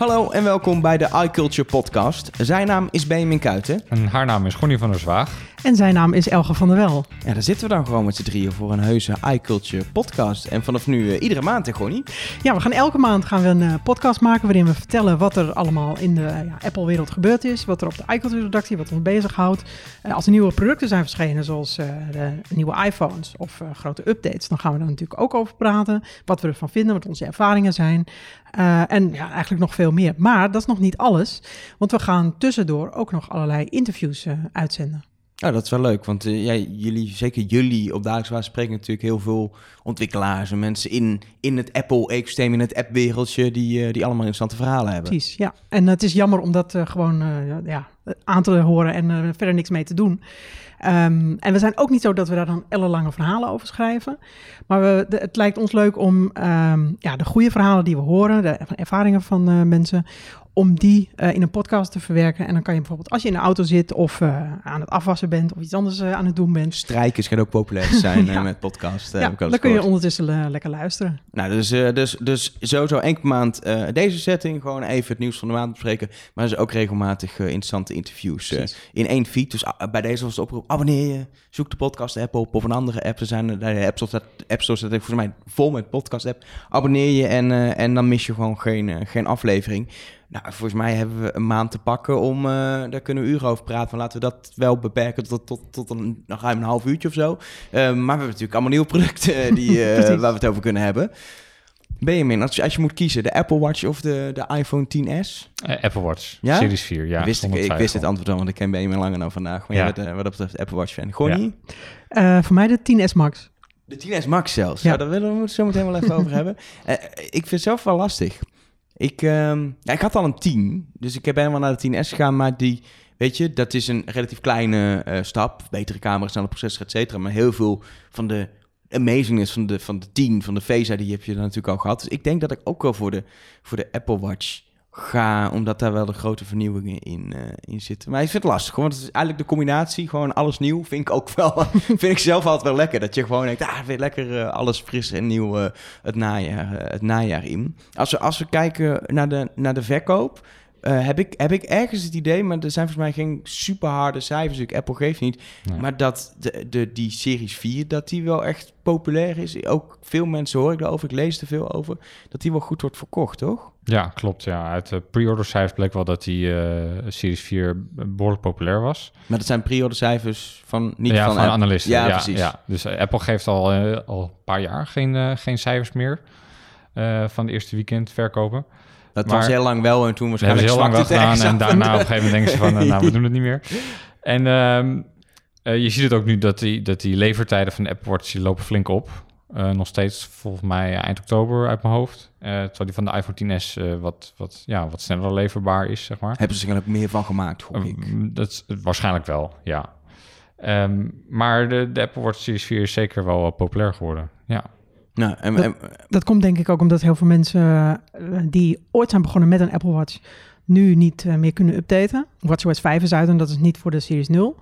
Hallo en welkom bij de iCulture podcast. Zijn naam is Benjamin Kuiten. En haar naam is Gonnie van der Zwaag. En zijn naam is Elge van der Wel. Ja, daar zitten we dan gewoon met z'n drieën voor een heuse iCulture podcast. En vanaf nu uh, iedere maand, hè, Gonnie? Ja, we gaan elke maand gaan we een uh, podcast maken waarin we vertellen wat er allemaal in de ja, Apple-wereld gebeurd is. Wat er op de iCulture-redactie, wat ons bezighoudt. Uh, als er nieuwe producten zijn verschenen, zoals de nieuwe iPhones of grote updates, dan gaan we daar natuurlijk ook over praten. Wat we ervan vinden, wat onze ervaringen zijn. En ja, eigenlijk nog veel meer. Maar dat is nog niet alles, want we gaan tussendoor ook nog allerlei interviews uitzenden. Nou, dat is wel leuk, want uh, ja, jullie, zeker jullie op dagelijks basis spreken natuurlijk heel veel ontwikkelaars en mensen in, in het Apple-ecosysteem, in het app-wereldje, die, uh, die allemaal interessante verhalen hebben. Precies, ja. En het is jammer om dat gewoon ja, aan te horen en verder niks mee te doen. Um, en we zijn ook niet zo dat we daar dan ellenlange verhalen over schrijven. Maar we, het lijkt ons leuk om um, ja, de goede verhalen die we horen, de ervaringen van mensen, om die uh, in een podcast te verwerken. En dan kan je bijvoorbeeld als je in de auto zit of uh, aan het afwassen bent of iets anders uh, aan het doen bent. Strijkers gaan ook populair zijn ja. met podcast. ja, dan kun je ondertussen lekker luisteren. Nou, dus, dus, dus sowieso één keer maand deze setting. Gewoon even het nieuws van de maand bespreken. Maar dus ook regelmatig interessante interviews in één feed. Dus bij deze was het oproep, abonneer je. Zoek de podcast app op of een andere app. Er zijn de app stores, app stores dat volgens mij vol met podcast app. Abonneer je en, en dan mis je gewoon geen, geen aflevering. Nou, volgens mij hebben we een maand te pakken om, uh, daar kunnen we uren over praten. Van laten we dat wel beperken tot, tot, tot een, nog ruim een half uurtje of zo. Uh, maar we hebben natuurlijk allemaal nieuwe producten die, uh, waar we het over kunnen hebben. Benjamin, als je, als je moet kiezen, de Apple Watch of de, de iPhone 10s? Apple Watch, ja? Series 4, ja. Wist ik, ik wist het antwoord al, want ik ken Benjamin langer dan vandaag. Maar ja. je bent wat dat betreft Apple Watch fan. Gonnie? voor mij de 10s Max. De 10s Max zelfs? Ja, ja daar willen we het zo meteen wel even over hebben. ik vind het zelf wel lastig. Ik, um, ja, ik had al een 10, dus ik ben helemaal naar de 10S gegaan, maar die, weet je, dat is een relatief kleine uh, stap. Betere camera, snelle processor, et cetera. Maar heel veel van de amazingness van de, van de 10, van de Face die heb je natuurlijk al gehad. Dus ik denk dat ik ook wel voor de, voor de Apple Watch ga, omdat daar wel de grote vernieuwingen in, uh, in zitten. Maar ik vind het lastig, want het is eigenlijk de combinatie, gewoon alles nieuw, vind ik ook wel, vind ik zelf altijd wel lekker. Dat je gewoon denkt, ah, weer lekker uh, alles fris en nieuw uh, het, najaar, het najaar in. Als we, als we kijken naar de, naar de verkoop, uh, heb, ik, heb ik ergens het idee, maar er zijn volgens mij geen super harde cijfers. Ik Apple geeft niet. Nee. Maar dat de, de, die Series 4, dat die wel echt populair is. Ook veel mensen hoor ik erover, ik lees er veel over. Dat die wel goed wordt verkocht, toch? Ja, klopt. Ja. Uit de pre-order cijfers bleek wel dat die uh, Series 4 behoorlijk populair was. Maar dat zijn pre-order cijfers van niet ja, van, van analisten. Ja, ja, precies. Ja. Dus uh, Apple geeft al, al een paar jaar geen, geen cijfers meer van de eerste weekend verkopen. Dat maar, was heel lang wel en toen waarschijnlijk heel lang wel gedaan. En daarna op een gegeven moment denken ze van, nou, we doen het niet meer. En um, uh, je ziet het ook nu dat die, dat die levertijden van de Apple Watch die lopen flink op. Uh, nog steeds volgens mij eind oktober uit mijn hoofd. Uh, terwijl die van de iPhone 10s wat, wat, ja, wat sneller leverbaar is, zeg maar. Hebben ze er ook meer van gemaakt, hoop ik. dat is waarschijnlijk wel, ja. Um, maar de, de Apple Watch Series 4 is zeker wel populair geworden, ja. Nou, en, dat, en, dat, komt denk ik ook omdat heel veel mensen uh, die ooit zijn begonnen met een Apple Watch nu niet uh, meer kunnen updaten. WatchOS 5 is uit en dat is niet voor de Series 0.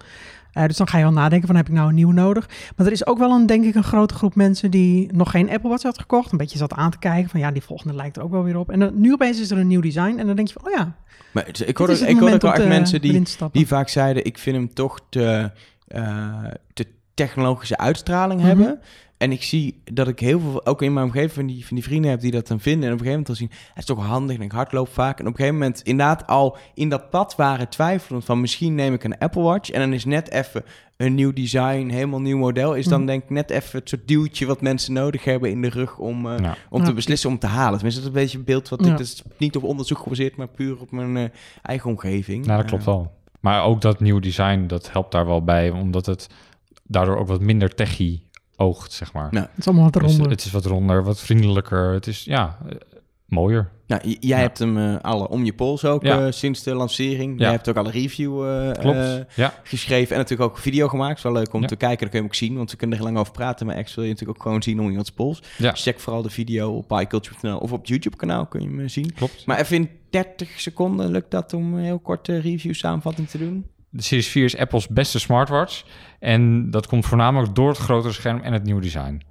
Uh, dus dan ga je al nadenken van heb ik nou een nieuw nodig. Maar er is ook wel een, denk ik, een grote groep mensen die nog geen Apple Watch had gekocht. Een beetje zat aan te kijken van ja, die volgende lijkt er ook wel weer op. En dan, nu opeens is er een nieuw design en dan denk je van oh ja. Maar ik hoorde, ik hoorde ook wel echt mensen die, die vaak zeiden ik vind hem toch te, te technologische uitstraling mm -hmm. hebben. En ik zie dat ik heel veel, ook in mijn omgeving, van die, van die vrienden heb die dat dan vinden. En op een gegeven moment dan zien, het is toch handig en ik hardloop vaak. En op een gegeven moment inderdaad al in dat pad waren twijfelend van misschien neem ik een Apple Watch. En dan is net even een nieuw design, helemaal nieuw model. Is dan denk ik net even het soort duwtje wat mensen nodig hebben in de rug om, uh, ja. om te beslissen om te halen. Tenminste, dat is een beetje een beeld wat ja. ik, is niet op onderzoek gebaseerd, maar puur op mijn uh, eigen omgeving. Nou, dat klopt wel. Maar ook dat nieuw design, dat helpt daar wel bij, omdat het daardoor ook wat minder techie oogt, zeg maar. Nou, het is allemaal wat ronder. Dus het is wat ronder, wat vriendelijker. Het is, ja, uh, mooier. Nou, jij ja. hebt hem uh, alle om je pols ook ja. uh, sinds de lancering. Ja. Jij hebt ook alle review geschreven en natuurlijk ook video gemaakt. Het is wel leuk om te kijken, dan kun je hem ook zien, want we kunnen er lang over praten. Maar echt wil je natuurlijk ook gewoon zien om iemands pols. Dus check vooral de video op iCulture.nl of op het YouTube-kanaal kun je hem zien. Klopt. Maar even in 30 seconden lukt dat om een heel korte review samenvatting te doen? De Series 4 is Apples beste smartwatch. En dat komt voornamelijk door het grotere scherm en het nieuwe design.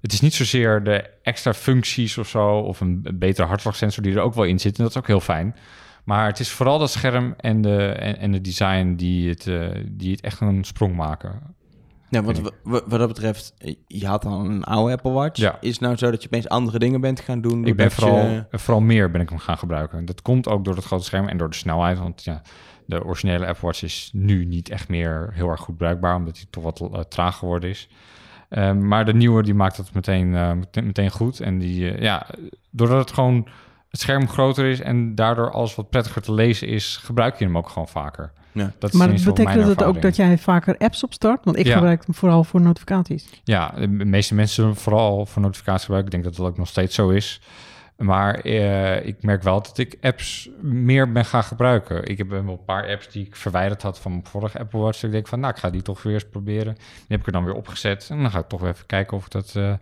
het is niet zozeer de extra functies of zo, of een betere hartslagsensor die er ook wel in zit. En dat is ook heel fijn. Maar het is vooral dat scherm en de, en, en de design die het, uh, die het echt een sprong maken. Ja, want wat, dat betreft, je had dan een oude Apple Watch. Ja. Is het nou zo dat je opeens andere dingen bent gaan doen? Ik ben vooral, je- vooral meer ben ik hem gaan gebruiken. Dat komt ook door het grote scherm en door de snelheid. Want ja, de originele Apple Watch is nu niet echt meer heel erg goed bruikbaar, omdat hij toch wat eh, traag geworden is. Ehm, maar de nieuwe die maakt dat meteen, eh, meteen, meteen goed. En die, eh, ja, doordat het gewoon het scherm groter is en daardoor alles wat prettiger te lezen is, gebruik je hem ook gewoon vaker. Ja. Dat is Maar geval betekent dat ook dat jij vaker apps opstart? Want ik Ja. gebruik hem vooral voor notificaties. Ja, de meeste mensen vooral voor notificaties gebruiken. Ik denk dat dat ook nog steeds zo is. Maar eh, ik merk wel dat ik apps meer ben gaan gebruiken. Ik heb wel een paar apps die ik verwijderd had van mijn vorige Apple Watch. Ik denk van, nou, ik ga die toch weer eens proberen. Die heb ik er dan weer opgezet. En dan ga ik toch weer even kijken of ik dat eh,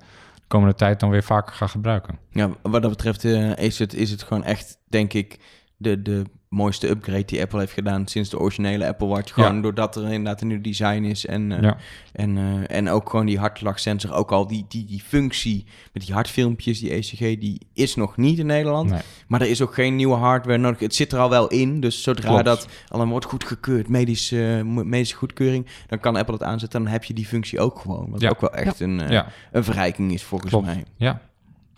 komende tijd dan weer vaker ga gebruiken. Ja, wat dat betreft eh, is, het, is het gewoon echt, denk ik, de, de mooiste upgrade die Apple heeft gedaan sinds de originele Apple Watch. Gewoon doordat er inderdaad een nieuw design is en, eh, Ja, en, eh, en ook gewoon die hartslagsensor. Ook al die, die, die functie met die hartfilmpjes, die ECG, die is nog niet in Nederland. nee. Maar er is ook geen nieuwe hardware nodig. Het zit er al wel in. Dus zodra Klopt. dat allemaal wordt goedgekeurd, medische, eh, medische goedkeuring, dan kan Apple het aanzetten. Dan heb je die functie ook gewoon. Wat Ja. ook wel echt een, een verrijking is volgens Klopt. mij. ja.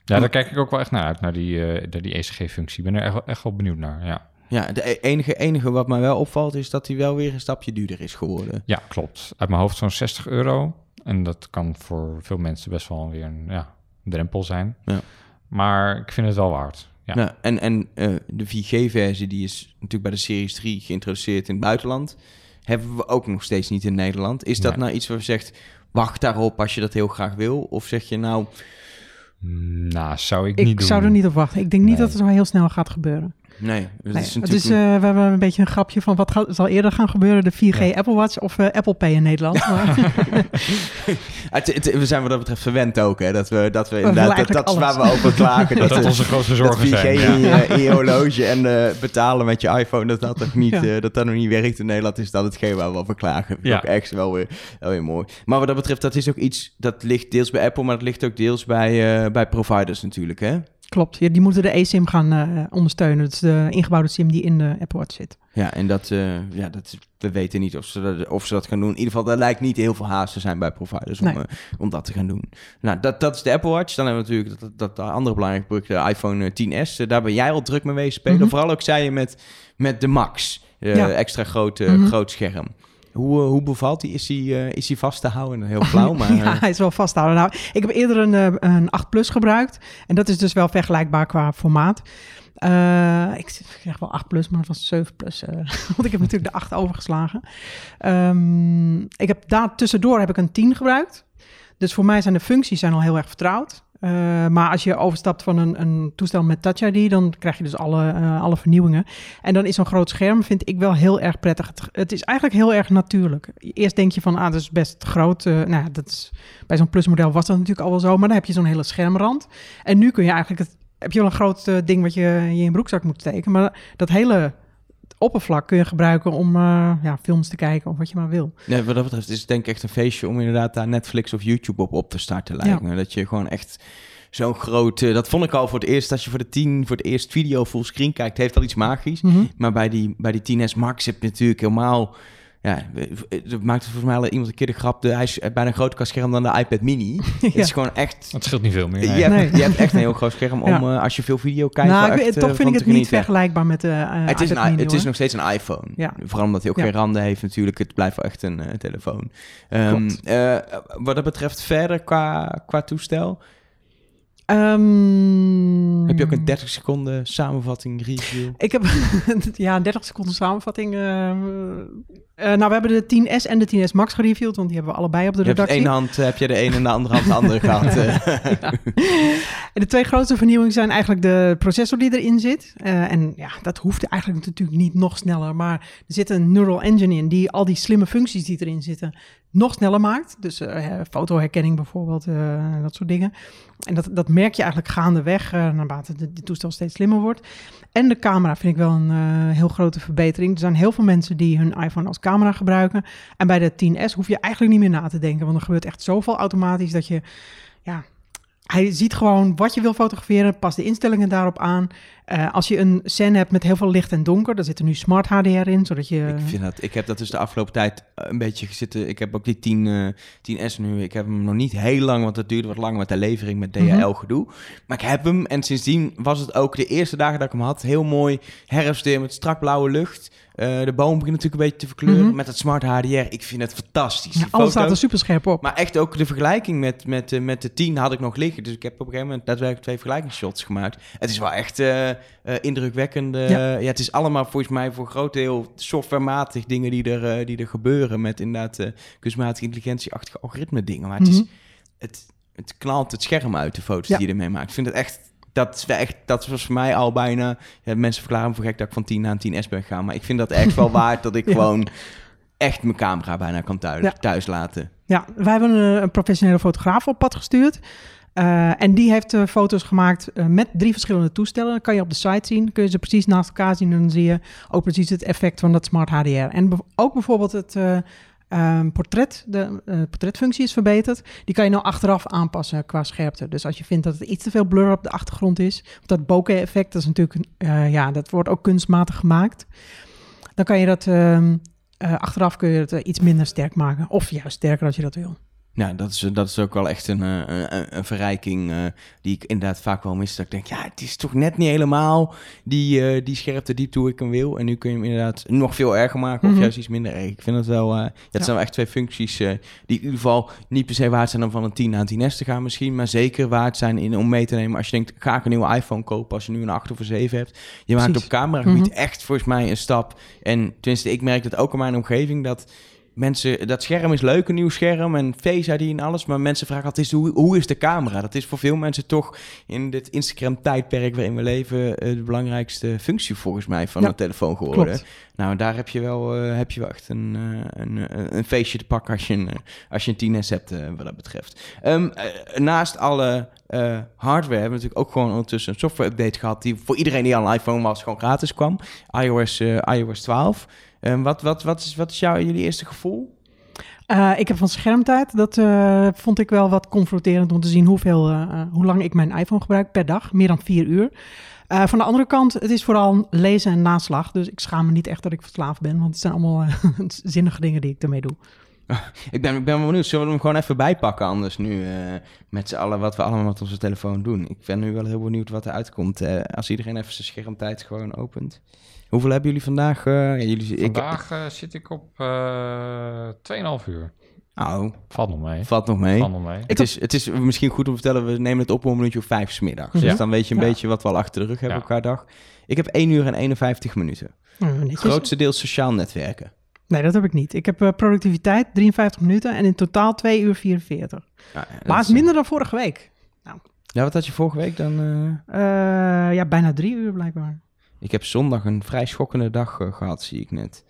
Ja, daar kijk ik ook wel echt naar uit, naar die, naar die ECG-functie. Ik ben er echt, wel- echt wel benieuwd naar, ja. Ja, de e- enige, enige wat mij wel opvalt is dat hij wel weer een stapje duurder is geworden. Ja, klopt. Uit mijn hoofd zo'n 60 euro. En dat kan voor veel mensen best wel weer een ja, drempel zijn. Ja. Maar ik vind het wel waard. Ja. Ja, en en eh, de 4G-versie die is natuurlijk bij de Series 3 geïntroduceerd in het buitenland. Hebben we ook nog steeds niet in Nederland. Is dat Nee. nou iets waar je zegt, wacht daarop als je dat heel graag wil? Of zeg je nou, Nou, zou ik, Ik niet doen. zou er niet op wachten. Ik denk niet dat het zo heel snel gaat gebeuren. Nee, dat Nee, is het natuurlijk... is, eh, we hebben een beetje een grapje van wat gaat, zal eerder gaan gebeuren. De 4G Apple Watch of eh, Apple Pay in Nederland. Maar, Het, het- we zijn wat dat betreft verwend ook, hè? Dat we, dat we inderdaad, dat, dat is waar we over klagen. Dat dat eh, onze grootste dat zorgen 4G zijn. in, Ja. je, in je horloge en eh, betalen met je iPhone, dat dat, nog niet, Ja. eh, dat dat nog niet werkt in Nederland, is dat hetgeen waar we over klagen. Ja. ook echt wel weer, wel weer mooi. Maar wat dat betreft, dat is ook iets, dat ligt deels bij Apple, maar dat ligt ook deels bij, eh, bij providers natuurlijk, hè? Klopt, ja, die moeten de eSIM gaan eh, ondersteunen. Dat is de ingebouwde SIM die in de Apple Watch zit. Ja, en dat, eh, ja, dat, we weten niet of ze, dat, of ze dat gaan doen. In ieder geval, er lijkt niet heel veel haast te zijn bij providers om, Nee. eh, om dat te gaan doen. Nou, dat, dat is de Apple Watch. Dan hebben we natuurlijk dat, dat, dat andere belangrijke product, de iPhone eh, 10s. Eh, daar ben jij al druk mee bezig spelen. Mhm. Vooral ook, zei je, met, met de Max. Ja. Extra groot, eh, Mhm. groot scherm. Hoe, eh, hoe bevalt die? Is die, eh, is die vast te houden? Heel flauw, maar... ja, eh, hij is wel vasthouden. Nou, ik heb eerder een, een 8 Plus gebruikt. En dat is dus wel vergelijkbaar qua formaat. Ik zeg wel 8 plus, maar het was 7 plus. want ik heb natuurlijk de 8 overgeslagen. Ehm, ik heb daar tussendoor heb ik een 10 gebruikt. Dus voor mij zijn de functies zijn al heel erg vertrouwd. Eh, maar als je overstapt van een, een toestel met Touch ID, dan krijg je dus alle, eh, alle vernieuwingen. En dan is zo'n groot scherm, vind ik wel heel erg prettig. Het, is eigenlijk heel erg natuurlijk. Eerst denk je van, ah, dat is best groot. Eh, nou, dat is, bij zo'n plusmodel was dat natuurlijk al wel zo, maar dan heb je zo'n hele schermrand. En nu kun je eigenlijk, het, heb je wel een groot ding wat je in je broekzak moet steken. Maar dat hele oppervlak kun je gebruiken om eh, ja, films te kijken of wat je maar wil. Nee, wat dat betreft is het denk ik echt een feestje om inderdaad daar Netflix of YouTube op op te starten lijkt Ja. me. Dat je gewoon echt zo'n groot... eh, dat vond ik al voor het eerst, als je voor de 10 voor het eerst video fullscreen kijkt, heeft al iets magisch. Mhm. Maar bij die, bij die 10S Max heb je natuurlijk helemaal... Ja, dat maakt volgens mij al iemand een keer de grap. De, hij is bijna een groter scherm dan de iPad mini. Het is gewoon echt... Dat scheelt niet veel meer. Je, nee. hebt, Nee. je hebt echt een heel groot scherm om, Ja. eh, als je veel video kijkt... nou, ik- echt, toch eh, vind ik het niet vergelijkbaar met de uh, Het is, een, mini, het is nog steeds een iPhone. Ja. Vooral omdat hij ook Ja. geen randen heeft natuurlijk. Het blijft wel echt een eh, telefoon. Ehm, eh, wat dat betreft verder qua, qua toestel... Ehm, Heb je ook een 30 seconden samenvatting, review? Ik heb ja, een 30 seconden samenvatting. eh, eh, nou, we hebben de 10S en de 10S Max gereviewd, want die hebben we allebei op de Je hebt de redactie. ene hand, eh, heb je de ene en de andere hand de andere gehad. eh. En de twee grootste vernieuwingen zijn eigenlijk de processor die erin zit. En ja, dat hoeft eigenlijk natuurlijk niet nog sneller. Maar er zit een neural engine in die al die slimme functies die erin zitten nog sneller maakt. Dus eh, fotoherkenning bijvoorbeeld, eh, dat soort dingen. En dat, dat merk je eigenlijk gaandeweg, uh, naarmate de toestel steeds slimmer wordt. En de camera vind ik wel een uh, heel grote verbetering. Er zijn heel veel mensen die hun iPhone als camera gebruiken. En bij de 10S hoef je eigenlijk niet meer na te denken. Want er gebeurt echt zoveel automatisch dat je... Ja, hij ziet gewoon wat je wil fotograferen, pas de instellingen daarop aan. Uh, als je een scène hebt met heel veel licht en donker, dan zit er nu smart HDR in, zodat je... Ik, vind dat, ik heb dat dus de afgelopen tijd een beetje gezitten. Ik heb ook die 10, uh, 10S nu. Ik heb hem nog niet heel lang, want het duurde wat lang met de levering met DHL mm gedoe. Maar ik heb hem en sindsdien was het ook de eerste dagen dat ik hem had. Heel mooi herfstweer met strak blauwe lucht. Uh, de boom begint natuurlijk een beetje te verkleuren mm met het smart HDR. Ik vind het fantastisch. Ja, alles staat er super scherp op. Maar echt ook de vergelijking met, met, uh, met de 10 had ik nog liggen. Dus ik heb op een gegeven moment daadwerkelijk twee vergelijkingsshots gemaakt. Het is wel echt uh, indrukwekkend. Ja. ja. het is allemaal volgens mij voor een groot deel softwarematig dingen die er, die er gebeuren. Met inderdaad kunstmatige intelligentie-achtige algoritme dingen. Maar het, mm -hmm. is, het, het knalt het scherm uit, de foto's ja. die je ermee maakt. Ik vind het echt dat, echt, dat was voor mij al bijna... Ja, mensen verklaren me voor gek dat ik van 10 naar een 10S ben gegaan. Maar ik vind dat echt wel waard dat ik ja. gewoon echt mijn camera bijna kan thuis, ja. thuis laten. Ja, wij hebben een, een professionele fotograaf op pad gestuurd. Uh, en die heeft uh, foto's gemaakt uh, met drie verschillende toestellen. Dan kan je op de site zien, kun je ze precies naast elkaar zien. En dan zie je ook precies het effect van dat smart HDR. En ook bijvoorbeeld het um, portret, de uh, portretfunctie is verbeterd. Die kan je nou achteraf aanpassen qua scherpte. Dus als je vindt dat het iets te veel blur op de achtergrond is, dat bokeh-effect, dat is natuurlijk, uh, ja, dat wordt ook kunstmatig gemaakt. Dan kan je dat um, uh, achteraf kun je het iets minder sterk maken. Of juist sterker als je dat wil. Ja, dat is, dat is ook wel echt een, een, een verrijking uh, die ik inderdaad vaak wel mis. Dat ik denk, ja, het is toch net niet helemaal die, uh, die scherpte diepte hoe ik hem wil. En nu kun je hem inderdaad nog veel erger maken of mm -hmm. juist iets minder erg. Ik vind het wel, uh, dat ja. zijn wel echt twee functies die in ieder geval niet per se waard zijn om van een 10 naar een 10S te gaan misschien. Maar zeker waard zijn in, om mee te nemen als je denkt, ga ik een nieuwe iPhone kopen als je nu een 8 of een 7 hebt. Je maakt Precies. op camera gebied mm -hmm. echt volgens mij een stap. En tenminste, ik merk dat ook in mijn omgeving dat mensen, dat scherm is leuk, een nieuw scherm en Face ID en alles. Maar mensen vragen altijd, hoe, hoe is de camera? Dat is voor veel mensen toch in dit Instagram-tijdperk waarin we leven... Uh, de belangrijkste functie volgens mij van ja, een telefoon geworden. Klopt. Nou, daar heb je wel, uh, heb je wel echt een, uh, een, een feestje te pakken als je een, als je een 10S hebt wat dat betreft. Um, naast alle hardware hebben we natuurlijk ook gewoon ondertussen een software-update gehad... die voor iedereen die al een iPhone was gewoon gratis kwam. iOS, iOS 12... Um, wat, wat, wat, is, wat is jouw, jullie eerste gevoel? Uh, ik heb van schermtijd, dat uh, vond ik wel wat confronterend om te zien hoeveel, uh, hoe lang ik mijn iPhone gebruik per dag. Meer dan vier uur. van de andere kant, het is vooral lezen en naslag. Dus ik schaam me niet echt dat ik verslaafd ben, want het zijn allemaal zinnige dingen die ik ermee doe. ik, ben, ik ben wel benieuwd. Zullen we hem gewoon even bijpakken anders nu met z'n allen wat we allemaal met onze telefoon doen? Ik ben nu wel heel benieuwd wat er uitkomt als iedereen even zijn schermtijd gewoon opent. Hoeveel hebben jullie vandaag? Uh, ja, jullie, vandaag ik, uh, zit ik op uh, eh, 2,5 uur. Oh. Valt nog mee. Valt nog mee. Valt nog mee. Het, is, het is misschien goed om te vertellen, we nemen het op om een minuutje of vijf smiddags. Ja. Dus dan weet je een ja. beetje wat we al achter de rug hebben ja. elkaar dag. Ik heb 1 uur en 51 minuten. Oh, Grootste deel sociaal netwerken. Nee, dat heb ik niet. Ik heb uh, productiviteit 53 minuten en in totaal 2 uur 44. Ja, maar het is minder dan vorige week. Nou. Ja, wat had je vorige week dan? Uh... ja, bijna 3 uur blijkbaar. Ik heb zondag een vrij schokkende dag uh, gehad, zie ik net.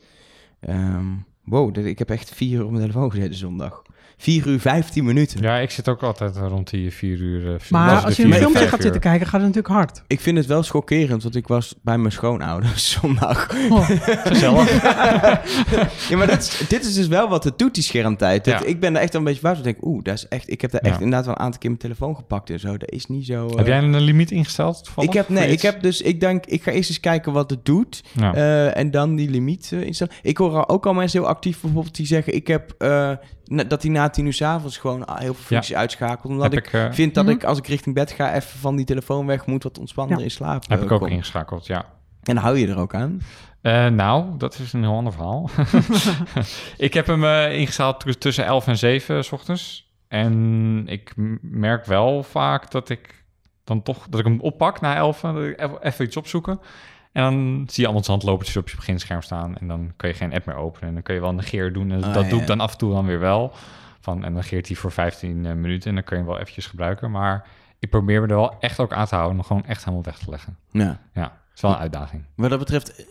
Um, wow, ik heb echt vier uur op mijn telefoon gezeten zondag. 4 uur 15 minuten. Ja, ik zit ook altijd rond die 4 uur. Uh, maar als je een filmpje gaat zitten kijken, gaat het natuurlijk hard. Ik vind het wel schokkerend, want ik was bij mijn schoonouders zondag. Oh, gezellig. ja, maar dat, dit is dus wel wat het doet, die schermtijd. Ja. Ik ben er echt een beetje buiten. Ik denk, oeh, dat is echt. Ik heb daar echt ja. inderdaad wel een aantal keer mijn telefoon gepakt en zo. Dat is niet zo. Uh... Heb jij een limiet ingesteld? Ik heb nee, ik heb dus. Ik denk, ik ga eerst eens kijken wat het doet ja. uh, en dan die limiet uh, instellen. Ik hoor ook al mensen heel actief bijvoorbeeld die zeggen, ik heb dat hij na tien uur s avonds gewoon heel veel functies ja. uitschakelt. Omdat ik, ik uh, vind dat mm -hmm. ik als ik richting bed ga even van die telefoon weg moet wat ontspannender ja. in slaap. Heb ik ook ingeschakeld, ja. En hou je er ook aan? Uh, nou, dat is een heel ander verhaal. ik heb hem uh, ingesteld tussen 11 en 7 s ochtends. En ik merk wel vaak dat ik dan toch dat ik hem oppak na 11, dat ik even iets opzoeken. En dan zie je allemaal handlopertjes op je beginscherm staan. En dan kun je geen app meer openen. En dan kun je wel negeer doen. En oh, dat ja, doe ik dan af en toe dan weer wel. Van, en negeert hij voor 15 uh, minuten. En dan kun je hem wel eventjes gebruiken. Maar ik probeer me er wel echt ook aan te houden. Om gewoon echt helemaal weg te leggen. Ja. Ja, het is wel een uitdaging. Wat dat betreft,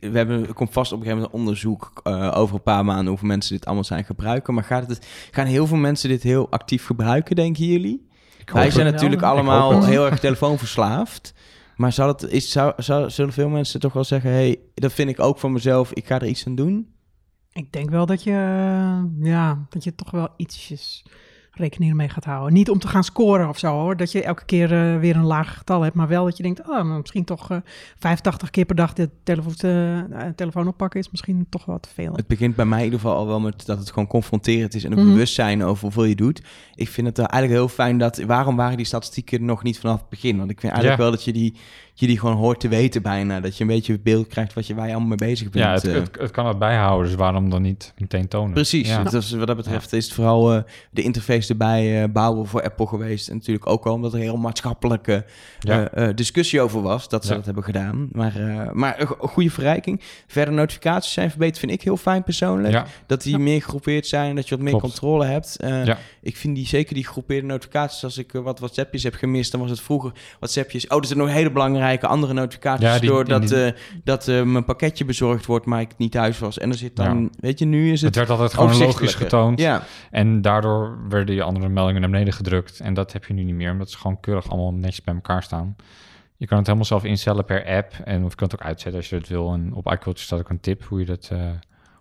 we hebben, komt vast op een gegeven moment een onderzoek uh, over een paar maanden hoeveel mensen dit allemaal zijn gebruiken. Maar gaat het, gaan heel veel mensen dit heel actief gebruiken, denken jullie? Wij zijn natuurlijk allemaal heel erg telefoonverslaafd. Maar zal het, is, zou, zou, zullen veel mensen toch wel zeggen: hey, dat vind ik ook van mezelf, ik ga er iets aan doen? Ik denk wel dat je, ja, dat je toch wel ietsjes rekening mee gaat houden. Niet om te gaan scoren of zo hoor, dat je elke keer uh, weer een laag getal hebt, maar wel dat je denkt, oh, misschien toch uh, 85 keer per dag de telefoon, uh, telefoon oppakken is misschien toch wel te veel. Het begint bij mij in ieder geval al wel met dat het gewoon confronterend is en een mm -hmm. bewustzijn over hoeveel je doet. Ik vind het eigenlijk heel fijn dat, waarom waren die statistieken nog niet vanaf het begin? Want ik vind eigenlijk ja. wel dat je die je die gewoon hoort te weten bijna. Dat je een beetje beeld krijgt wat je, waar je allemaal mee bezig bent. Ja, het, uh. het, het, kan het bijhouden, dus waarom dan niet meteen tonen? Precies, Ja. dus wat dat betreft is het vooral uh, de interface erbij uh, bouwen voor Apple geweest. En natuurlijk ook wel omdat er een heel maatschappelijke ja. discussie over was, dat ze Ja. dat hebben gedaan. Maar, maar een, go- een goede verrijking. Verder notificaties zijn verbeterd, vind ik heel fijn persoonlijk. Ja, Dat die Ja. meer gegroepeerd zijn, dat je wat meer Klopt. controle hebt. Eh, Ja. Ik vind die zeker die gegroepeerde notificaties. Als ik eh, wat WhatsAppjes heb gemist, dan was het vroeger WhatsAppjes. Oh, er zijn nog hele belangrijke andere notificaties Ja, die- door die- dat, die- eh, dat eh, mijn pakketje bezorgd wordt, maar ik niet thuis was. En er zit dan, Ja. weet je, nu is het het, werd altijd gewoon logisch getoond. Ja, En daardoor werden die andere meldingen naar beneden gedrukt. En dat heb je nu niet meer, omdat ze gewoon keurig allemaal netjes bij elkaar staan. Je kan het helemaal zelf instellen per app. En of je kan het ook uitzetten als je dat wil. En op iCloud staat ook een tip hoe je dat, eh,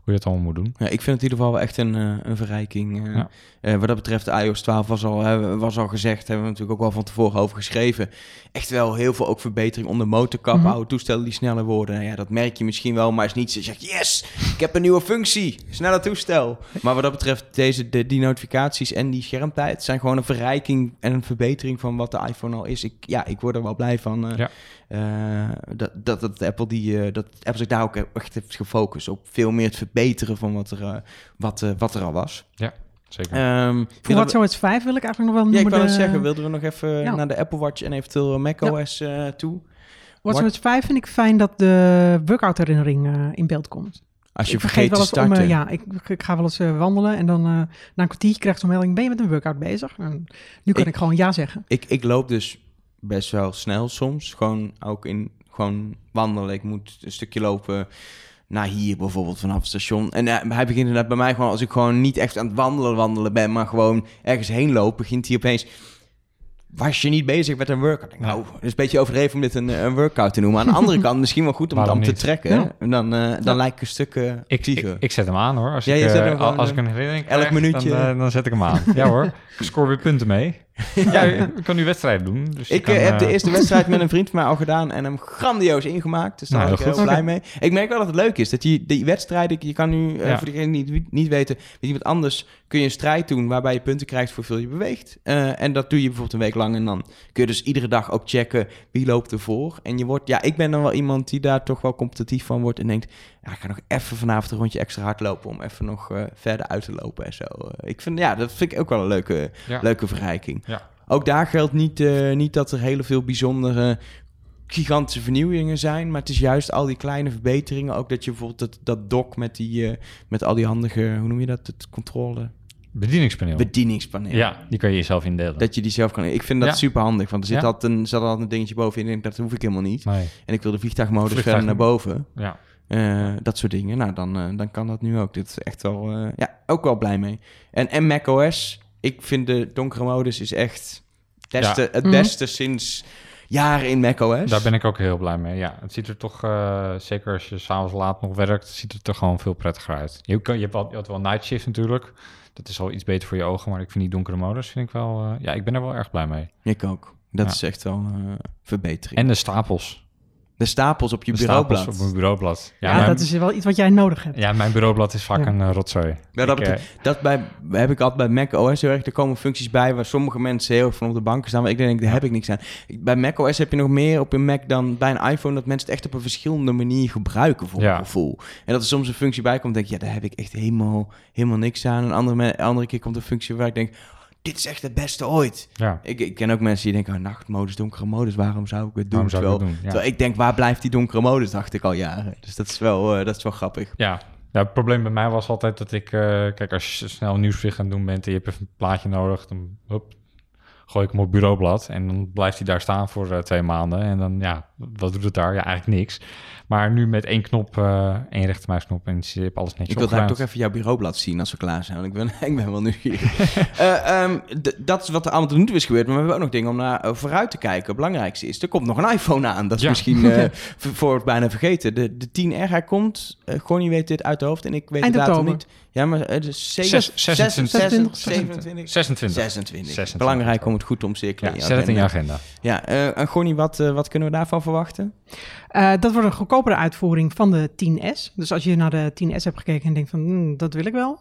je dat allemaal moet doen. Ja, ik vind het in ieder geval wel echt een, eh, een verrijking. eh. Ja. Eh, wat dat betreft, iOS 12 was al, was al gezegd, hebben we natuurlijk ook wel van tevoren over geschreven. Echt wel heel veel ook verbetering onder motorkap, Mhm. oude toestellen die sneller worden. Nou ja, dat merk je misschien wel, maar is niet zo je zegt, yes, ik heb een nieuwe functie, sneller toestel. Maar wat dat betreft, deze, de, die notificaties en die schermtijd zijn gewoon een verrijking en een verbetering van wat de iPhone al is. Ik, ja, ik word er wel blij van. Ja. Eh, dat, dat, dat Apple die eh, dat Apple zich daar ook echt heeft gefocust op veel meer het verbeteren van wat er, eh, wat, wat er al was. Zeker. Ehm Voor WatchOS 5 wil ik eigenlijk nog wel ja, ik noemen. wou het de- zeggen, wilden we nog even Ja. naar de Apple Watch en eventueel macOS eh toe? WatchOS 5 vind ik fijn dat de workout herinnering eh, in beeld komt. Als je ik vergeet vergeet te wel eens om, starten. eh, ja, ik, ik ga wel eens eh, wandelen en dan eh, na een kwartiertje krijg ik zo'n melding, ben je met een workout bezig? En nu kan Ik- ik, gewoon ja zeggen. ik, ik loop dus best wel snel soms. Gewoon ook in gewoon wandelen. Ik moet een stukje lopen naar hier bijvoorbeeld vanaf het station. En eh, hij begint inderdaad bij mij gewoon als ik gewoon niet echt aan het wandelen wandelen ben, maar gewoon ergens heen loop, begint hij opeens. Was je niet bezig met een workout? Denk, Nou, het is een beetje overdreven om dit een, een workout te noemen. Aan de andere kant misschien wel goed om het Waarom om te trekken. Ja. En dan, eh, dan Ja. lijkt ik een stuk eh Ik, ik, ik zet hem aan hoor. Als, Ja, ik, eh, als ik eh, een herinnering elk krijg, minuutje. Dan, eh, dan zet ik hem aan. ja hoor, ik scoor weer punten mee. ja, je kan nu wedstrijden doen. Dus Ik kan, eh, heb de eh, eerste wedstrijd met een vriend van mij al gedaan en hem grandioos ingemaakt. Dus daar Nou, ben ik heel blij mee. Ik merk wel dat het leuk is. Dat je die wedstrijden, je kan nu, eh, Ja. voor degenen die niet- niet weten, met iemand anders kun je een strijd doen waarbij je punten krijgt voor hoeveel je beweegt. En dat doe je bijvoorbeeld een week lang en dan kun je dus iedere dag ook checken wie loopt ervoor. En je wordt, ja, ik ben dan wel iemand die daar toch wel competitief van wordt en denkt, ja, ik ga nog even vanavond een rondje extra hard lopen om even nog verder uit te lopen en zo. Ik vind, ja, dat vind ik ook wel een leuke, Ja. leuke verrijking. Ja. Ook daar geldt niet, eh, niet dat er hele veel bijzondere gigantische vernieuwingen zijn, maar het is juist al die kleine verbeteringen. Ook dat je bijvoorbeeld dat, dat dock met, die, eh, met al die handige, hoe noem je dat, het controle, Bedieningspaneel. bedieningspaneel. ja, die kan je jezelf indelen. Dat je die zelf kan. Ik vind dat Ja. super handig, want er zit Ja. altijd een, zat altijd een dingetje bovenin. En dat hoef ik helemaal niet. Nee, En ik wil de vliegtuigmodus Vliegtuig- verder naar boven. ja. Eh, dat soort dingen. Nou, dan, dan kan dat nu ook. Dit is echt wel, eh, ja, ook wel blij mee. En, en macOS, ik vind de donkere modus is echt beste, Ja. het Mhm. beste sinds jaren in macOS. Daar ben ik ook heel blij mee. Ja, het ziet er toch, eh, zeker als je s'avonds laat nog werkt, ziet het er gewoon veel prettiger uit. Je, kan, je, hebt, wel, je hebt wel night shift natuurlijk. Dat is al iets beter voor je ogen, maar ik vind die donkere modus vind ik wel... eh, ja, ik ben er wel erg blij mee. Ik ook. Dat Ja. is echt wel een verbetering. En de stapels. De stapels op je de bureaublad. stapels op mijn bureaublad. Ja, mijn, dat is wel iets wat jij nodig hebt. ja, mijn bureaublad is vaak Ja. een eh, rotzooi. Ja, dat, Ik, betreft- dat bij, heb ik altijd bij macOS heel erg. Er komen functies bij waar sommige mensen heel erg van op de banken staan. Maar ik denk, daar heb ik niks aan. Bij macOS heb je nog meer op een Mac dan bij een iPhone... dat mensen het echt op een verschillende manier gebruiken voor Ja. mijn gevoel. En dat er soms een functie bij komt, denk ik... ja, daar heb ik echt helemaal, helemaal niks aan. Een andere, andere keer komt een functie waar ik denk... dit is echt het beste ooit. ja, Ik, ik ken ook mensen die denken... oh, nachtmodus, donkere modus, waarom zou ik het doen? zou ik dat doen? Ja. Terwijl ik denk, waar blijft die donkere modus, dacht ik al jaren. Dus dat is wel, eh, dat is wel grappig. Ja. ja, het probleem bij mij was altijd dat ik... eh, kijk, als je snel nieuwsbericht aan het doen bent en je hebt even een plaatje nodig... dan hup, gooi ik hem op bureaublad en dan blijft hij daar staan voor uh, twee maanden. En dan, ja, wat doet het daar? Ja, eigenlijk niks. Maar nu met één knop, uh, één rechtermuisknop en je hebt alles netjes Ik wil daar toch even jouw bureaublad zien als we klaar zijn. Want ik ben, ik ben wel nu uh, um, dat is wat er allemaal tot nu toe is gebeurd. Maar we hebben ook nog dingen om naar vooruit te kijken. Het belangrijkste is, er komt nog een iPhone aan. Dat is ja. misschien uh, voor het bijna vergeten. De, de 10R, hij komt. Uh, Gonnie weet dit uit de hoofd en ik weet het datum niet. Ja, maar het is 26, 26, 26, 26. 26. Belangrijk om het goed omcirkelen. Ja, zet het in je agenda. Ja, uh, en Gonnie, wat, uh, wat kunnen we daarvan verwachten? Uh, dat wordt een goedkopere uitvoering van de 10S. Dus als je naar de 10S hebt gekeken en denkt van, mm, dat wil ik wel.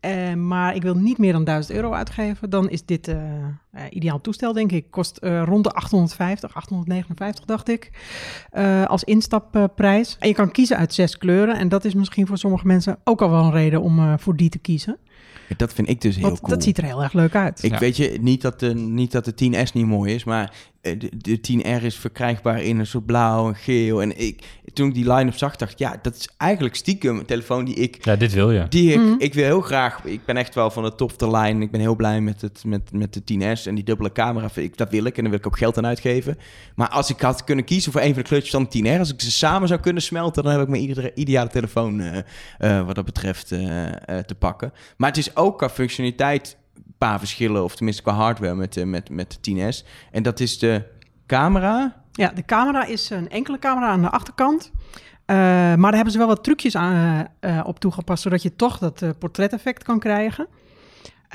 Uh, maar ik wil niet meer dan 1000 euro uitgeven. Dan is dit uh, ideaal toestel, denk ik. Kost rond de 850, 859 dacht ik. als instapprijs. En je kan kiezen uit zes kleuren. En dat is misschien voor sommige mensen ook al wel een reden om voor die te kiezen. Dat vind ik dus heel Want cool. Dat ziet er heel erg leuk uit. Ik ja. weet je, niet dat, de, niet dat de 10S niet mooi is, maar de, de 10R is verkrijgbaar in een soort blauw en geel. En ik, toen ik die line-up zag, dacht ik, ja, dat is eigenlijk stiekem een telefoon die ik... Ja, dit wil je. Die ik, mm. ik wil heel graag... Ik ben echt wel van de top de line. Ik ben heel blij met, het, met, met de 10S en die dubbele camera. Ik, dat wil ik en daar wil ik ook geld aan uitgeven. Maar als ik had kunnen kiezen voor een van de kleurtjes van de 10R... als ik ze samen zou kunnen smelten... dan heb ik mijn iedere, ideale telefoon uh, uh, wat dat betreft uh, te pakken. Maar het is ook qua functionaliteit paar verschillen, of tenminste qua hardware met, de, met, met de 10S. En dat is de camera. Ja, de camera is een enkele camera aan de achterkant. Uh, maar daar hebben ze wel wat trucjes aan, uh, op toegepast, zodat je toch dat uh, portreteffect kan krijgen.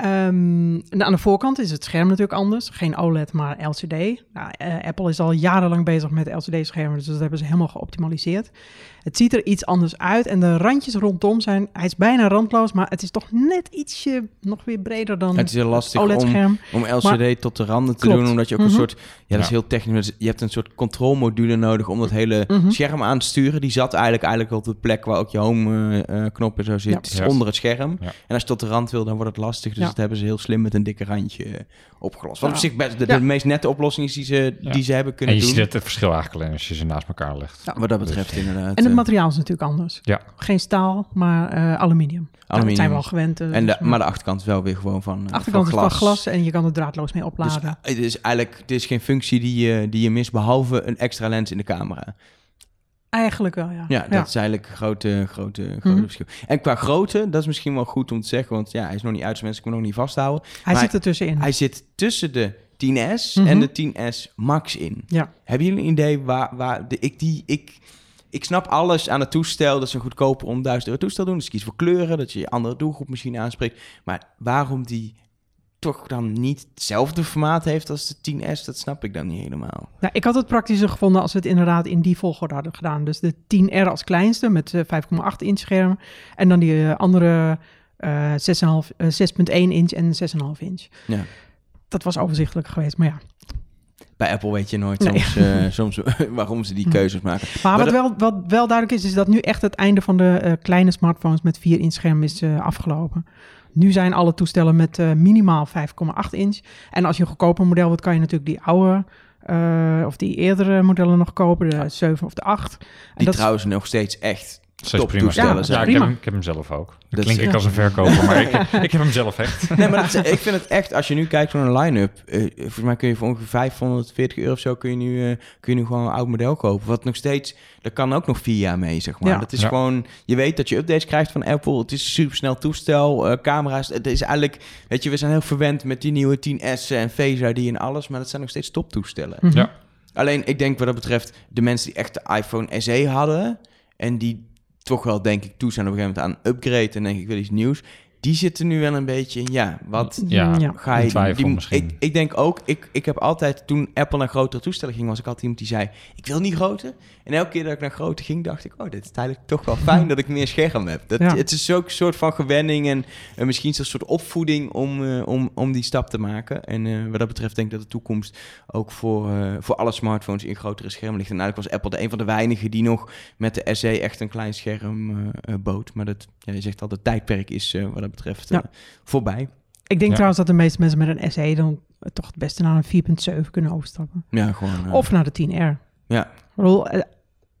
Um, aan de voorkant is het scherm natuurlijk anders. Geen OLED, maar LCD. Nou, Apple is al jarenlang bezig met LCD-schermen, dus dat hebben ze helemaal geoptimaliseerd. Het ziet er iets anders uit en de randjes rondom zijn... Hij is bijna randloos, maar het is toch net ietsje nog weer breder dan het is heel lastig OLED-scherm. Om, om LCD maar, tot de randen te klopt. doen, omdat je ook mm -hmm. een soort... Ja, dat is heel technisch. Je hebt een soort controlmodule nodig om dat hele mm -hmm. scherm aan te sturen. Die zat eigenlijk, eigenlijk op de plek waar ook je home-knop uh, en zo zit. Ja. Het is yes. onder het scherm. Ja. En als je tot de rand wil, dan wordt het lastig. Dus ja. dat hebben ze heel slim met een dikke randje opgelost. Wat op zich best de, de meest nette oplossing is die ze, die ze hebben kunnen doen. En je ziet het verschil eigenlijk alleen als je ze naast elkaar legt. wat dat betreft dus, En inderdaad. Het materiaal is natuurlijk anders. Ja. Geen staal, maar uh, aluminium. aluminium. Dat zijn we al gewend. Uh, en de, maar de achterkant is wel weer gewoon van, de achterkant van glas. is van glas en je kan er draadloos mee opladen. Dus, het is eigenlijk het is geen functie die je, die je mist, behalve een extra lens in de camera. Eigenlijk wel, ja. Ja, dat ja. is eigenlijk een grote, grote, grote mm -hmm. verschil. En qua grootte, dat is misschien wel goed om te zeggen, want ja, hij is nog niet uit, dus mensen kunnen hem nog niet vasthouden. Hij zit er tussenin. Hij zit tussen de 10S mm -hmm. en de 10S Max in. Ja. Hebben jullie een idee waar, waar de, ik die... Ik, ik snap alles aan het toestel. Dat ze een goedkoper om 1000 euro toestel doen. Dus kies voor kleuren, dat je je andere doelgroep misschien aanspreekt. Maar waarom die toch dan niet hetzelfde formaat heeft als de 10S, dat snap ik dan niet helemaal. Nou, ik had het praktischer gevonden als we het inderdaad in die volgorde hadden gedaan. Dus de 10R als kleinste met 5,8 inch scherm. En dan die uh, andere uh, 6,5, uh, 6,1 inch en 6,5 inch. Ja. Dat was overzichtelijk geweest, maar ja. Bij Apple weet je nooit nee. soms, uh, soms waarom ze die keuzes maken. Maar, maar wat, wel, wat wel duidelijk is, is dat nu echt het einde van de uh, kleine smartphones met 4 inch scherm is uh, afgelopen. Nu zijn alle toestellen met minimaal 5,8 inch. En als je een goedkoper model wilt, kan je natuurlijk die oude uh, of die eerdere modellen nog kopen, de 7 of de 8. En die dat trouwens is... nog steeds echt top prima. toestellen ja, ja ik, heb hem, ik heb hem zelf ook. Dat klink ik ja. als een verkoper, maar ik, ik heb hem zelf echt. Nee, maar dat, ik vind het echt, als je nu kijkt naar een line-up, uh, volgens mij kun je voor ongeveer 540 euro of zo, kun je nu, uh, kun je nu gewoon een oud model kopen. Wat nog steeds, daar kan ook nog vier jaar mee, zeg maar. Ja. Dat is ja. gewoon, je weet dat je updates krijgt van Apple. Het is een supersnel toestel, uh, camera's. Het is eigenlijk, weet je, we zijn heel verwend met die nieuwe 10S en Face ID en alles, maar dat zijn nog steeds toptoestellen. Mm -hmm. Ja. Alleen, ik denk wat dat betreft, de mensen die echt de iPhone SE hadden en die toch wel, denk ik, toe zijn op een gegeven moment aan upgrade en denk ik wil iets nieuws. Die zitten nu wel een beetje in, ja, wat ja, ja. ga je twijfel die, misschien. Ik, ik denk ook, ik, ik heb altijd, toen Apple naar grotere toestellen ging, was ik altijd iemand die zei, ik wil niet groter. En elke keer dat ik naar groter ging, dacht ik, oh, dit is eigenlijk toch wel fijn dat ik meer scherm heb. Dat, Ja. Het is ook een soort van gewenning en misschien zo'n soort opvoeding om, uh, om, om die stap te maken. En uh, wat dat betreft denk ik dat de toekomst ook voor, voor alle smartphones in grotere schermen ligt. En eigenlijk was Apple de een van de weinigen die nog met de SE echt een klein scherm bood. Maar dat, ja, je zegt al, het tijdperk is wat dat betreft Ja. voorbij. Ik denk Ja. trouwens dat de meeste mensen met een SE dan toch het beste naar een 4.7 kunnen overstappen. Ja, gewoon. eh, Of naar de 10R. Ja. Eh,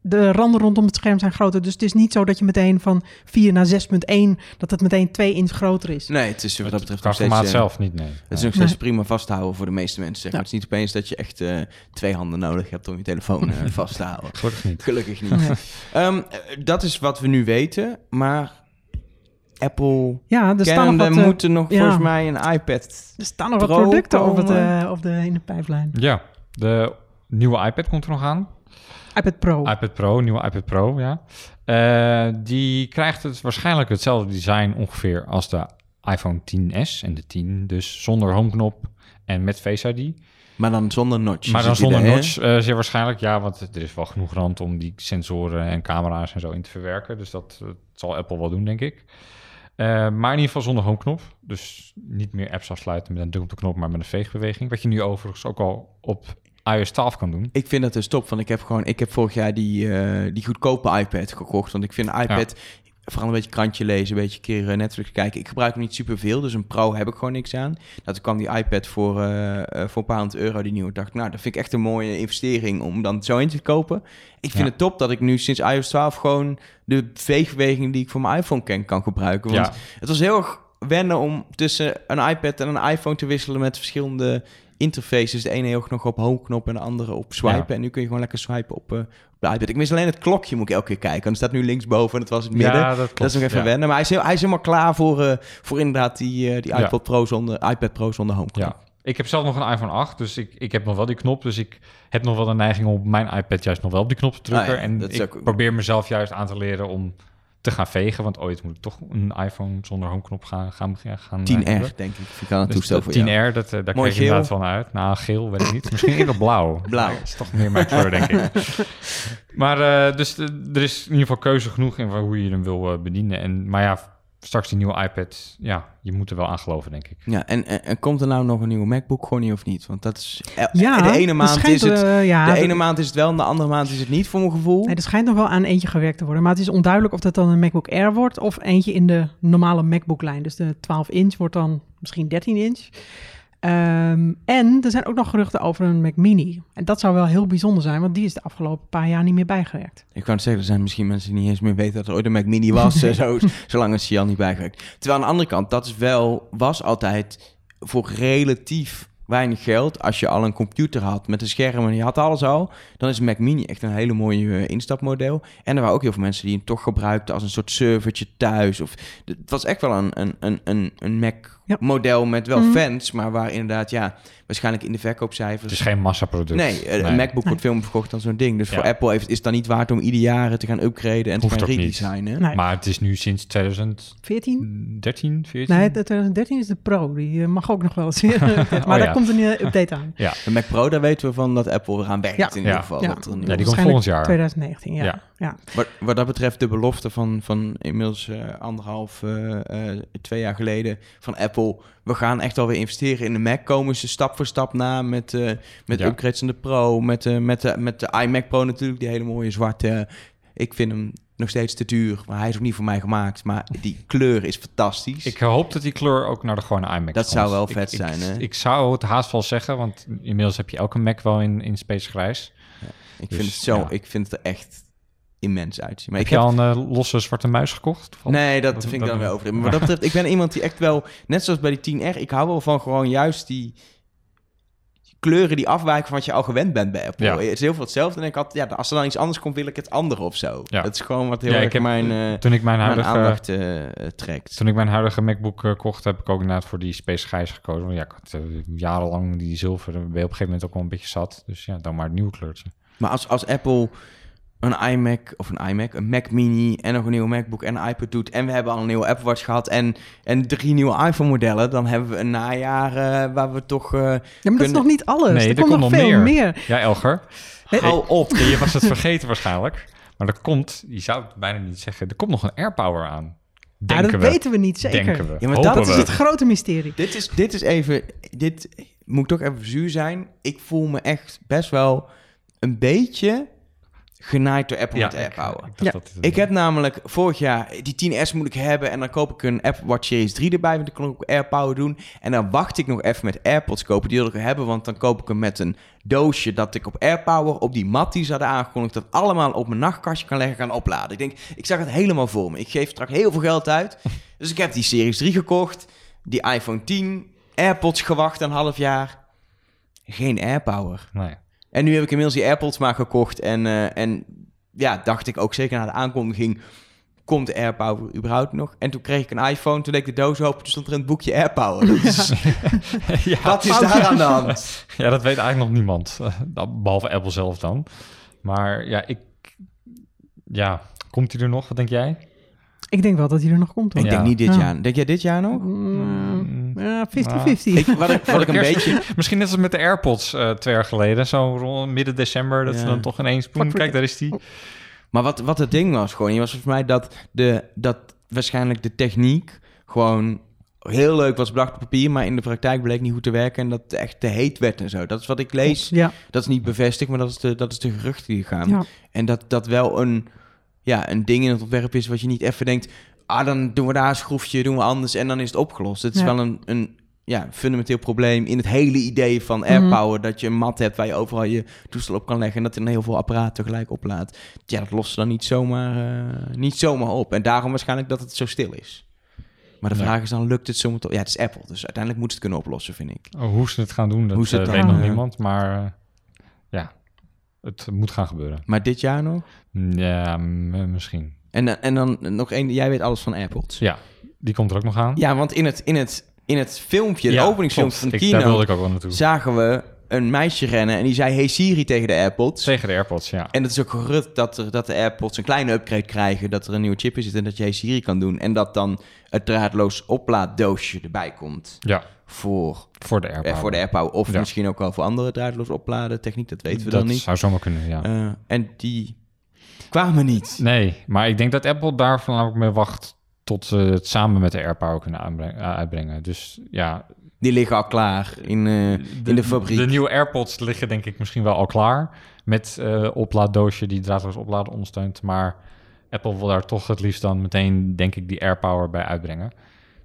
de randen rondom het scherm zijn groter. Dus het is niet zo dat je meteen van 4 naar 6.1, dat het meteen 2 inch groter is. Nee, het is wat dat betreft nog steeds... eh, zelf niet, nee. Het is nog steeds Nee. prima vast te houden voor de meeste mensen. Zeg. Ja. Het is niet opeens dat je echt eh, twee handen nodig hebt om je telefoon eh, vast te houden. Gelukkig niet. Gelukkig niet. Nee. Ehm, eh, dat is wat we nu weten, maar Apple Ja, er staan nog wat, eh, moeten nog ja. volgens mij een iPad. er staan nog wat Pro producten op, het, eh, op de, in de pijplijn. Ja, de nieuwe iPad komt er nog aan. iPad Pro. iPad Pro, nieuwe iPad Pro, ja. Eh, die krijgt het waarschijnlijk hetzelfde design ongeveer als de iPhone 10s en de 10. Dus zonder homeknop en met Face ID. Maar dan zonder notch. maar dan zonder idee, notch, eh, zeer waarschijnlijk. Ja, want er is wel genoeg rand om die sensoren en camera's en zo in te verwerken. Dus dat zal Apple wel doen, denk ik. Eh, maar in ieder geval zonder homeknop. Dus niet meer apps afsluiten met een druk op de knop, maar met een veegbeweging. Wat je nu overigens ook al op iOS 12 kan doen. Ik vind dat dus top, want ik heb gewoon, ik heb vorig jaar die, eh, die goedkope iPad gekocht. Want ik vind iPad, vooral een beetje krantje lezen, een beetje een keer eh, Netflix kijken. Ik gebruik hem niet superveel, dus een Pro heb ik gewoon niks aan. Dat kwam die iPad voor, eh, eh, voor een paar honderd euro, die nieuwe. dacht nou, dat vind ik echt een mooie investering om dan zo in te kopen. Ik vind Ja. het top dat ik nu sinds iOS 12 gewoon de veegbeweging die ik voor mijn iPhone ken, kan gebruiken. Want Ja, het was heel erg wennen om tussen een iPad en een iPhone te wisselen met verschillende interfaces. De ene heel erg nog op homeknop en de andere op swipen. Ja. En nu kun je gewoon lekker swipen op, op de iPad. Ik mis alleen het klokje, moet ik elke keer kijken. Want het staat nu linksboven en het was in het midden. ja dat klopt. dat is nog even ja. wennen. Maar hij is, heel, hij is helemaal klaar voor, eh, voor inderdaad die, eh, die Ja. iPad, Pro zonder, iPad Pro zonder homeknop. Ja. Ik heb zelf nog een iPhone 8, dus ik, ik heb nog wel die knop. Dus ik heb nog wel de neiging om op mijn iPad juist nog wel op die knop te drukken. Ah en ik ook- probeer mezelf juist aan te leren om te gaan vegen. Want ooit moet ik toch een iPhone zonder homeknop gaan, gaan, gaan 10R, hebben. denk ik. Ik Dus toestel voor 10R, jou. dat, eh, daar Mooi kijk ik inderdaad van uit. Nou, geel weet ik niet. Misschien eerder blauw. Blauw. Dat is toch meer mijn kleur, denk ik. Maar eh, dus eh, er is in ieder geval keuze genoeg in hoe je hem wil bedienen. En, maar ja, straks die nieuwe iPad, ja, je moet er wel aan geloven, denk ik. Ja, en, en, en komt er nou nog een nieuwe MacBook gewoon niet of niet? Want dat is... eh, Ja, de ene maand schijnt, is het... eh, ja, de ene maand is het wel en de andere maand is het niet, voor mijn gevoel. Nee, er schijnt nog wel aan eentje gewerkt te worden. Maar het is onduidelijk of dat dan een MacBook Air wordt of eentje in de normale MacBook-lijn. Dus de 12 inch wordt dan misschien 13 Ehm, en er zijn ook nog geruchten over een Mac Mini. En dat zou wel heel bijzonder zijn, want die is de afgelopen paar jaar niet meer bijgewerkt. Ik kan het zeggen, er zijn misschien mensen die niet eens meer weten dat er ooit een Mac Mini was, eh, zo, zolang het Sian niet bijgewerkt. Terwijl aan de andere kant, dat is wel, was altijd voor relatief weinig geld. Als je al een computer had met een scherm en je had alles al, dan is een Mac Mini echt een hele mooie eh, instapmodel. En er waren ook heel veel mensen die hem toch gebruikten als een soort servertje thuis. Of, het was echt wel een, een, een, een, een Mac Ja. model met wel Mhm. fans, maar waar inderdaad, ja, waarschijnlijk in de verkoopcijfers... Het is geen massaproduct. Nee, eh, een Nee. MacBook wordt veel meer verkocht dan zo'n ding. Dus Ja. voor Apple heeft, is het dan niet waard om ieder jaar te gaan upgraden en te gaan redesignen. Nee. Maar het is nu sinds 2013, 14? 14? Nee, de 2013 is de Pro. Die eh, mag ook nog wel eens weer. maar Oh, daar ja. komt een nieuwe update aan. De Mac Pro, daar weten we van dat Apple eraan werkt Ja. in ieder Ja. geval. Ja. Dat er Ja, die komt volgend jaar. 2019, ja. Ja. ja. wat, wat dat betreft de belofte van, van inmiddels eh, anderhalf, eh, eh, twee jaar geleden van Apple. We gaan echt alweer investeren in de Mac. Komen ze stap voor stap na met, eh, met Ja. upgrades in de Pro. Met, eh, met, de, met de iMac Pro natuurlijk, die hele mooie zwarte. Ik vind hem nog steeds te duur, maar hij is ook niet voor mij gemaakt. Maar die kleur is fantastisch. Ik hoop dat die kleur ook naar de gewone iMac Dat komt. zou wel Ik- vet ik, zijn, hè? Ik, zou het haast wel zeggen, want inmiddels heb je elke Mac wel in, in space grijs. Ik Dus, vind het zo, ja. ik vind het er echt immens uitzien. Maar heb ik je heb, al een eh, losse zwarte muis gekocht? toevallig? nee, dat Dat- vind ik dan wel over. Maar wat dat betreft, ik ben iemand die echt wel, net zoals bij die 10R, ik hou wel van gewoon juist die kleuren die afwijken van wat je al gewend bent bij Apple. Ja. Het is heel veel hetzelfde. En ik had, ja, als er dan iets anders komt, wil ik het andere of zo. Ja. Dat is gewoon wat heel Ja, ik erg heb- mijn, eh, Toen ik mijn mijn huidige, aandacht eh, trekt. toen ik mijn huidige MacBook kocht, heb ik ook inderdaad voor die space grijs gekozen. Want ja, ik had jarenlang die zilver, ben je op een gegeven moment ook wel een beetje zat. Dus ja, dan maar het nieuwe kleurtje. Maar als, als Apple een iMac of een iMac, een Mac Mini en nog een nieuwe MacBook en een iPad doet en we hebben al een nieuwe Apple Watch gehad en, en drie nieuwe iPhone modellen, dan hebben we een najaar eh, waar we toch... eh, Ja, maar dat is nog niet alles. Nee, er, er komt nog komt nog veel meer. meer. Ja, Elger. hou op! Je was het vergeten waarschijnlijk. Maar er komt, je zou het bijna niet zeggen, er komt nog een AirPower aan. Ja, Denken dat we. weten we niet zeker. Denken we. Ja, maar Hopen dat Dat is het grote mysterie. Dit is, dit is even... Dit moet toch even zuur zijn. Ik voel me echt best wel een beetje genaaid door Apple met ik, AirPower. ik, Ja. dat Ik heb namelijk vorig jaar die 10S moet ik hebben en dan koop ik een Apple Watch Series 3 erbij, want dan kan ik ook AirPower doen. En dan wacht ik nog even met AirPods kopen, die wil ik hebben, want dan koop ik hem met een doosje dat ik op AirPower op die mat die ze hadden aangekondigd, dat allemaal op mijn nachtkastje kan leggen, kan opladen. Ik denk, ik zag het helemaal voor me. Ik geef straks heel veel geld uit. Dus ik heb die Series 3 gekocht, die iPhone 10, AirPods gewacht een half jaar. Geen AirPower. Nee. En nu heb ik inmiddels die AirPods maar gekocht. En, eh, en ja, dacht ik ook zeker na de aankondiging... komt de AirPower überhaupt nog? En toen kreeg ik een iPhone, toen deed ik de doos open... toen stond er een boekje AirPower. Dat is, ja, wat is daar aan de hand? ja, dat weet eigenlijk nog niemand. dat- behalve Apple zelf dan. Maar ja, ik... Ja, komt hij er nog? Wat denk jij? Ik denk wel dat hij er nog komt. Hoor. Ik Ja. denk niet dit Ja. jaar. Denk jij dit jaar nog? Mm, Ja, 50-50. Ik, wat ik, wat ik een Kerst- beetje... Misschien net als met de AirPods eh, twee jaar geleden. Zo rond midden december. Dat Ja. ze dan toch ineens... boem, kijk, daar is die. Maar wat, wat het ding was gewoon... Je was volgens mij dat, de, dat waarschijnlijk de techniek... gewoon heel leuk was bedacht op papier... maar in de praktijk bleek niet goed te werken... en dat het echt te heet werd en zo. Dat is wat ik lees. Ja, Dat is niet bevestigd, maar dat is de, dat is de geruchten die gaan. ja. En dat dat wel een, ja, een ding in het ontwerp is wat je niet even denkt... ah, dan doen we daar een schroefje, doen we anders en dan is het opgelost. Het is Ja. wel een, een ja, fundamenteel probleem in het hele idee van AirPower... dat je een mat hebt waar je overal je toestel op kan leggen... en dat er dan heel veel apparaten tegelijk oplaadt. Ja, dat lost ze dan niet zomaar, eh, niet zomaar op. En daarom waarschijnlijk dat het zo stil is. Maar de Ja. vraag is dan, lukt het zomaar? toch? Ja, het is Apple, dus uiteindelijk moet ze het kunnen oplossen, vind ik. Oh, hoe ze het gaan doen, dat Hoe ze het eh, dan weet nog niemand. Maar eh, het moet gaan gebeuren. Maar dit jaar nog? Ja, m- misschien. En, dan- en dan nog één, jij weet alles van AirPods. Ja, die komt er ook nog aan. Ja, want in het, in het, in het filmpje, de Ja, openingsfilmpje van de Ik- kino, ik ook wel naartoe. zagen we een meisje rennen en die zei Hey Siri tegen de AirPods. Tegen de AirPods, ja. En het is ook gerucht dat, er, dat de AirPods een kleine upgrade krijgen, dat er een nieuwe chip in zit en dat je Hey Siri kan doen. En dat dan het draadloos oplaaddoosje erbij komt Ja, voor, voor de eh, AirPower. voor de AirPower. Of Ja. misschien ook wel voor andere draadloos opladen techniek, dat weten we dat dan niet. zou zomaar kunnen, ja. Eh, en die kwamen niet. Nee, maar ik denk dat Apple daar voornamelijk mee wacht tot ze het samen met de AirPower kunnen eh, uitbrengen. Dus ja, Die liggen al klaar in, eh, in de fabriek. De nieuwe AirPods liggen denk ik misschien wel al klaar met eh oplaaddoosje die draadloos opladen ondersteunt. Maar Apple wil daar toch het liefst dan meteen, denk ik, die AirPower bij uitbrengen.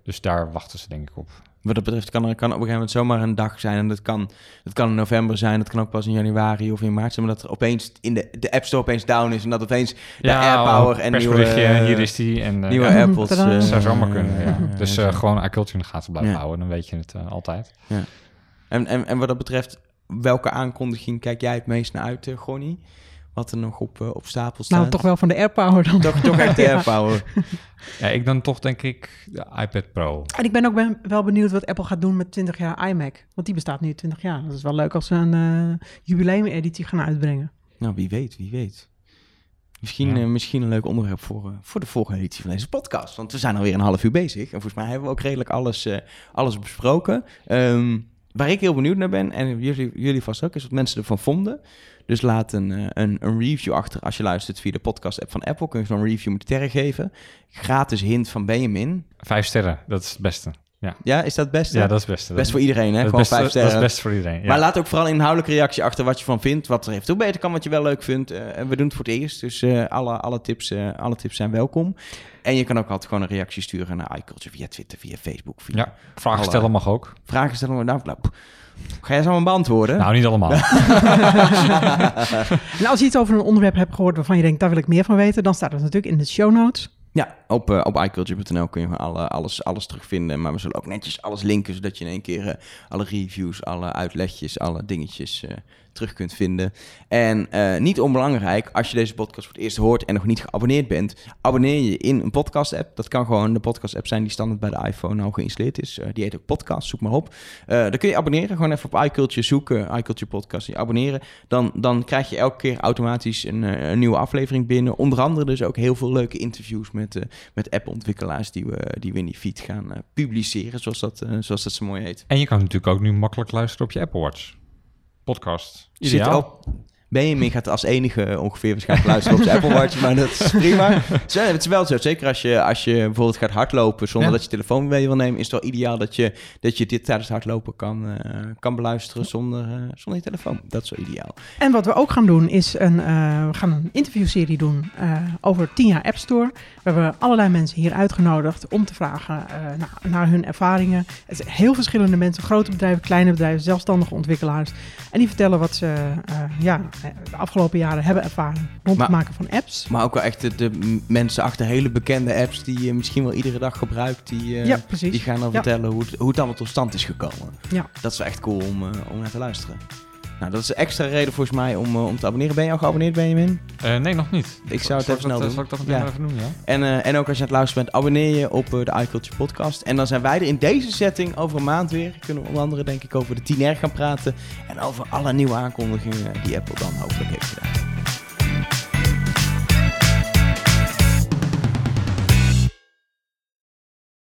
Dus daar wachten ze denk ik op. Wat dat betreft kan er kan op een gegeven moment zomaar een dag zijn. En dat kan, dat kan in november zijn, dat kan ook pas in januari of in maart zijn. Maar dat er opeens in de, de App Store opeens down is. En dat opeens de AirPower en nieuwe, persberichtje, hier is die. En, eh, nieuwe ja, AirPods... Tadaa. eh, dat zou zomaar kunnen, ja. Dus eh, gewoon iCulture in de gaten blijven Ja. houden, dan weet je het altijd. en, en, en wat dat betreft, welke aankondiging kijk jij het meest naar uit, uh, Gonnie? Wat er nog op, eh, op stapel staat? Nou, toch wel van de AirPower dan. Toch, toch echt de. AirPower. Ja, ik dan toch denk ik de iPad Pro. En ik ben ook ben wel benieuwd wat Apple gaat doen met 20 jaar iMac. Want die bestaat nu 20 jaar. Dat is wel leuk als ze een eh jubileumeditie gaan uitbrengen. Nou, wie weet, wie weet. Misschien, Ja. eh, misschien een leuk onderwerp voor, eh, voor de volgende editie van deze podcast. Want we zijn alweer een half uur bezig. En volgens mij hebben we ook redelijk alles, eh, alles besproken. Ehm, waar ik heel benieuwd naar ben, en jullie, jullie vast ook, is wat mensen ervan vonden. Dus laat een, eh, een, een review achter als je luistert via de podcast-app van Apple. Kun je zo'n review met sterren geven. Gratis hint van Benjamin. Vijf sterren, dat is het beste. Ja, is dat het beste? Ja, dat is het beste. Best voor iedereen, hè? dat Gewoon vijf Dat sterren. is best voor iedereen, ja. Maar laat ook vooral een inhoudelijke reactie achter wat je van vindt. Wat er eventueel beter kan, wat je wel leuk vindt. Eh, en we doen het voor het eerst. Dus eh, alle, alle, tips, eh, alle tips zijn welkom. En je kan ook altijd gewoon een reactie sturen naar iCulture via Twitter, via Facebook. Via Ja, vragen Alle- stellen mag ook. Vragen stellen. Nou, nou, ga jij ze allemaal beantwoorden? Nou, niet allemaal. En als je iets over een onderwerp hebt gehoord waarvan je denkt, daar wil ik meer van weten, dan staat het natuurlijk in de show notes. Ja, op, eh, op iCulture.nl kun je alle, alles, alles terugvinden. Maar we zullen ook netjes alles linken, zodat je in één keer eh, alle reviews, alle uitlegjes, alle dingetjes eh, terug kunt vinden. En eh, niet onbelangrijk, als je deze podcast voor het eerst hoort en nog niet geabonneerd bent, abonneer je in een podcast-app. Dat kan gewoon de podcast-app zijn die standaard bij de iPhone al geïnstalleerd is. Eh, die heet ook Podcast, zoek maar op. Eh dan kun je abonneren, gewoon even op iCulture zoeken, iCulture Podcast, je abonneren. Dan, dan krijg je elke keer automatisch een, een nieuwe aflevering binnen. Onder andere dus ook heel veel leuke interviews met, met app-ontwikkelaars die we, die we in die feed gaan publiceren, zoals dat, zoals dat zo mooi heet. En je kan natuurlijk ook nu makkelijk luisteren op je Apple Watch. Podcast. Zit Ideaal. ook, Benjamin gaat als enige ongeveer waarschijnlijk luisteren op zijn Apple Watch, maar dat is prima. Het is wel zo, zeker als je, als je bijvoorbeeld gaat hardlopen zonder Ja. dat je telefoon mee wil nemen, is het wel ideaal dat je, dat je dit tijdens hardlopen kan, eh, kan beluisteren zonder, eh, zonder je telefoon. Dat is wel ideaal. En wat we ook gaan doen is een, eh, we gaan een interviewserie doen over 10 jaar App Store. We hebben allerlei mensen hier uitgenodigd om te vragen naar, naar hun ervaringen. Het zijn heel verschillende mensen, grote bedrijven, kleine bedrijven, zelfstandige ontwikkelaars. En die vertellen wat ze ja, de afgelopen jaren hebben ervaren rond Maar- het maken van apps. Maar ook wel echt de, mensen achter hele bekende apps die je misschien wel iedere dag gebruikt, die, eh, ja, precies. die gaan dan vertellen hoe het, hoe het allemaal tot stand is gekomen. Ja. Dat is wel echt cool om, eh, om naar te luisteren. Nou, dat is een extra reden volgens mij om, eh, om te abonneren. Ben je al geabonneerd, Benjamin? Eh, nee, nog niet. Ik zou het even snel dat, doen. Zal ik dat Ja. even doen, ja? En, eh, en ook als je aan het luisteren bent, abonneer je op eh, de iCulture podcast. En dan zijn wij er in deze setting over een maand weer. Kunnen we onder andere denk ik over de 10R gaan praten. En over alle nieuwe aankondigingen die Apple dan hopelijk heeft gedaan.